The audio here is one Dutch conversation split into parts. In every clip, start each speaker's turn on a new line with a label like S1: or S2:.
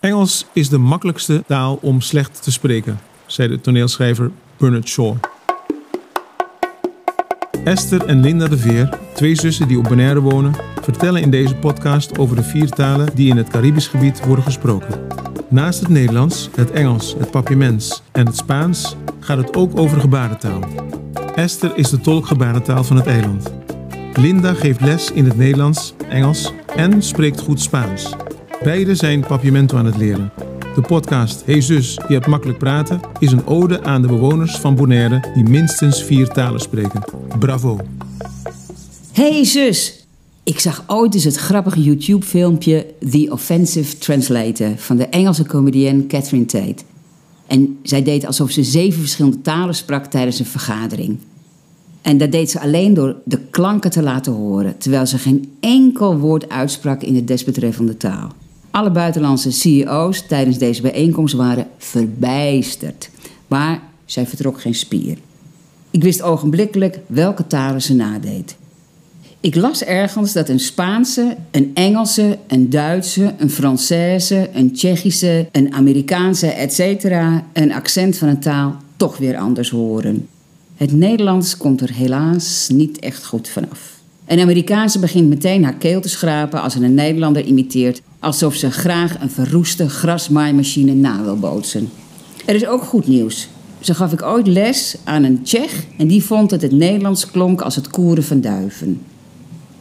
S1: Engels is de makkelijkste taal om slecht te spreken, zei de toneelschrijver Bernard Shaw. Esther en Linda de Veer, twee zussen die op Bonaire wonen, vertellen in deze podcast over de vier talen die in het Caribisch gebied worden gesproken. Naast het Nederlands, het Engels, het Papiaments en het Spaans gaat het ook over gebarentaal. Esther is de tolk gebarentaal van het eiland. Linda geeft les in het Nederlands, Engels en spreekt goed Spaans. Beide zijn Papiamento aan het leren. De podcast Hey Zus, je hebt makkelijk praten is een ode aan de bewoners van Bonaire die minstens vier talen spreken. Bravo!
S2: Hey zus! Ik zag ooit eens het grappige YouTube-filmpje The Offensive Translator van de Engelse comedienne Catherine Tate. En zij deed alsof ze zeven verschillende talen sprak tijdens een vergadering. En dat deed ze alleen door de klanken te laten horen, terwijl ze geen enkel woord uitsprak in de desbetreffende taal. Alle buitenlandse CEO's tijdens deze bijeenkomst waren verbijsterd. Maar zij vertrok geen spier. Ik wist ogenblikkelijk welke talen ze nadeed. Ik las ergens dat een Spaanse, een Engelse, een Duitse, een Française, een Tsjechische, een Amerikaanse, etc. een accent van een taal toch weer anders horen. Het Nederlands komt er helaas niet echt goed vanaf. Een Amerikaanse begint meteen haar keel te schrapen als ze een Nederlander imiteert, alsof ze graag een verroeste grasmaaimachine na wil bootsen. Er is ook goed nieuws. Zo gaf ik ooit les aan een Tsjech en die vond dat het Nederlands klonk als het koeren van duiven.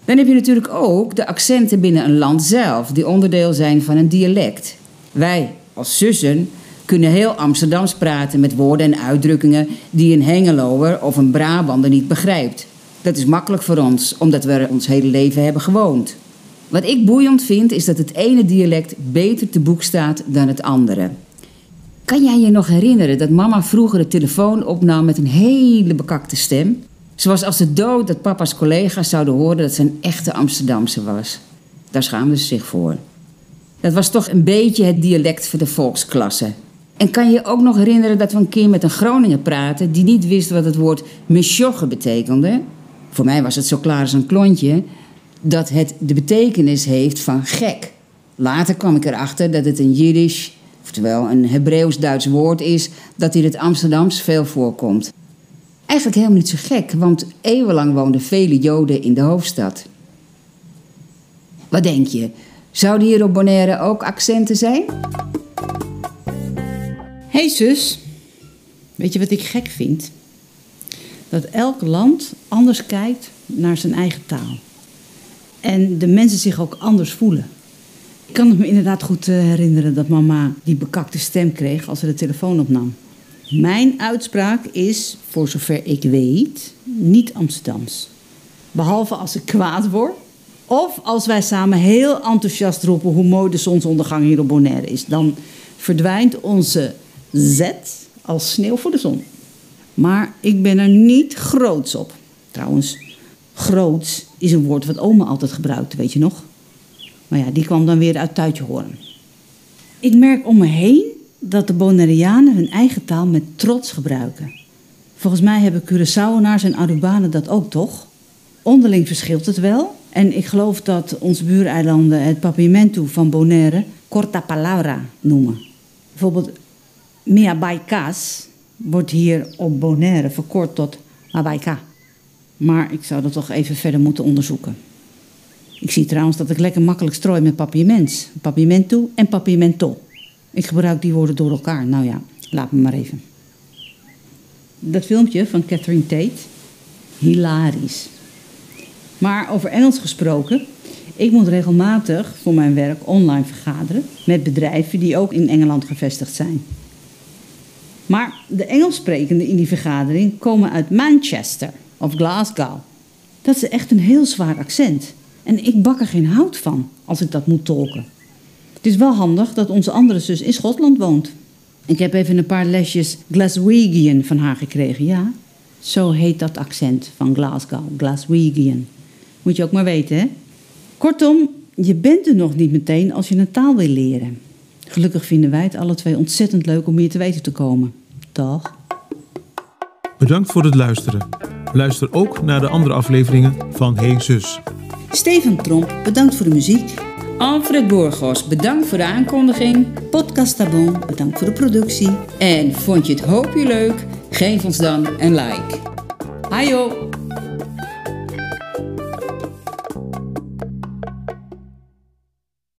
S2: Dan heb je natuurlijk ook de accenten binnen een land zelf, die onderdeel zijn van een dialect. Wij als zussen kunnen heel Amsterdams praten met woorden en uitdrukkingen die een Hengeloer of een Brabander niet begrijpt. Dat is makkelijk voor ons, omdat we er ons hele leven hebben gewoond. Wat ik boeiend vind, is dat het ene dialect beter te boek staat dan het andere. Kan jij je nog herinneren dat mama vroeger de telefoon opnam met een hele bekakte stem? Zoals als de dood dat papa's collega's zouden horen dat ze een echte Amsterdamse was. Daar schaamde ze zich voor. Dat was toch een beetje het dialect voor de volksklasse. En kan je ook nog herinneren dat we een keer met een Groninger praten die niet wist wat het woord mesjogge betekende? Voor mij was het zo klaar als een klontje dat het de betekenis heeft van gek. Later kwam ik erachter dat het een Jiddisch, oftewel een Hebreeuws-Duits woord is dat in het Amsterdams veel voorkomt. Eigenlijk helemaal niet zo gek, want eeuwenlang woonden vele Joden in de hoofdstad. Wat denk je? Zouden hier op Bonaire ook accenten zijn?
S3: hey zus, weet je wat ik gek vind? Dat elk land anders kijkt naar zijn eigen taal. En de mensen zich ook anders voelen. Ik kan het me inderdaad goed eh, herinneren dat mama die bekakte stem kreeg als ze de telefoon opnam. Mijn uitspraak is, voor zover ik weet, niet Amsterdams. Behalve als ik kwaad word. Of als wij samen heel enthousiast roepen hoe mooi de zonsondergang hier op Bonaire is. Dan verdwijnt onze Z als sneeuw voor de zon. Maar ik ben er niet groots op. Trouwens, groots is een woord wat oma altijd gebruikte, weet je nog? Maar ja, die kwam dan weer uit Tuitje horen. Ik merk om me heen dat de Bonaireanen hun eigen taal met trots gebruiken. Volgens mij hebben Curaçaoenaars en Arubanen dat ook toch? Onderling verschilt het wel. En ik geloof dat onze buureilanden het papiamento van Bonaire corta palabra noemen. Bijvoorbeeld Mia Baikas wordt hier op Bonaire verkort tot Mabaika. Maar ik zou dat toch even verder moeten onderzoeken. Ik zie trouwens dat ik lekker makkelijk strooi met papiaments. Papiamento en papiamento. Ik gebruik die woorden door elkaar. Nou ja, laat me maar even. Dat filmpje van Catherine Tate, hilarisch. Maar over Engels gesproken, ik moet regelmatig voor mijn werk online vergaderen met bedrijven die ook in Engeland gevestigd zijn. Maar de Engelssprekenden in die vergadering komen uit Manchester of Glasgow. Dat is echt een heel zwaar accent. En ik bak er geen hout van als ik dat moet tolken. Het is wel handig dat onze andere zus in Schotland woont. Ik heb even een paar lesjes Glaswegian van haar gekregen, ja. Zo heet dat accent van Glasgow, Glaswegian. Moet je ook maar weten, hè? Kortom, je bent er nog niet meteen als je een taal wil leren. Gelukkig vinden wij het alle twee ontzettend leuk om hier te weten te komen. Dag.
S1: Bedankt voor het luisteren. Luister ook naar de andere afleveringen van Hey Zus.
S3: Steven Tromp, bedankt voor de muziek.
S2: Alfred Borgos, bedankt voor de aankondiging.
S3: Podcast Tabon, bedankt voor de productie.
S2: En vond je het hoopje leuk? Geef ons dan een like.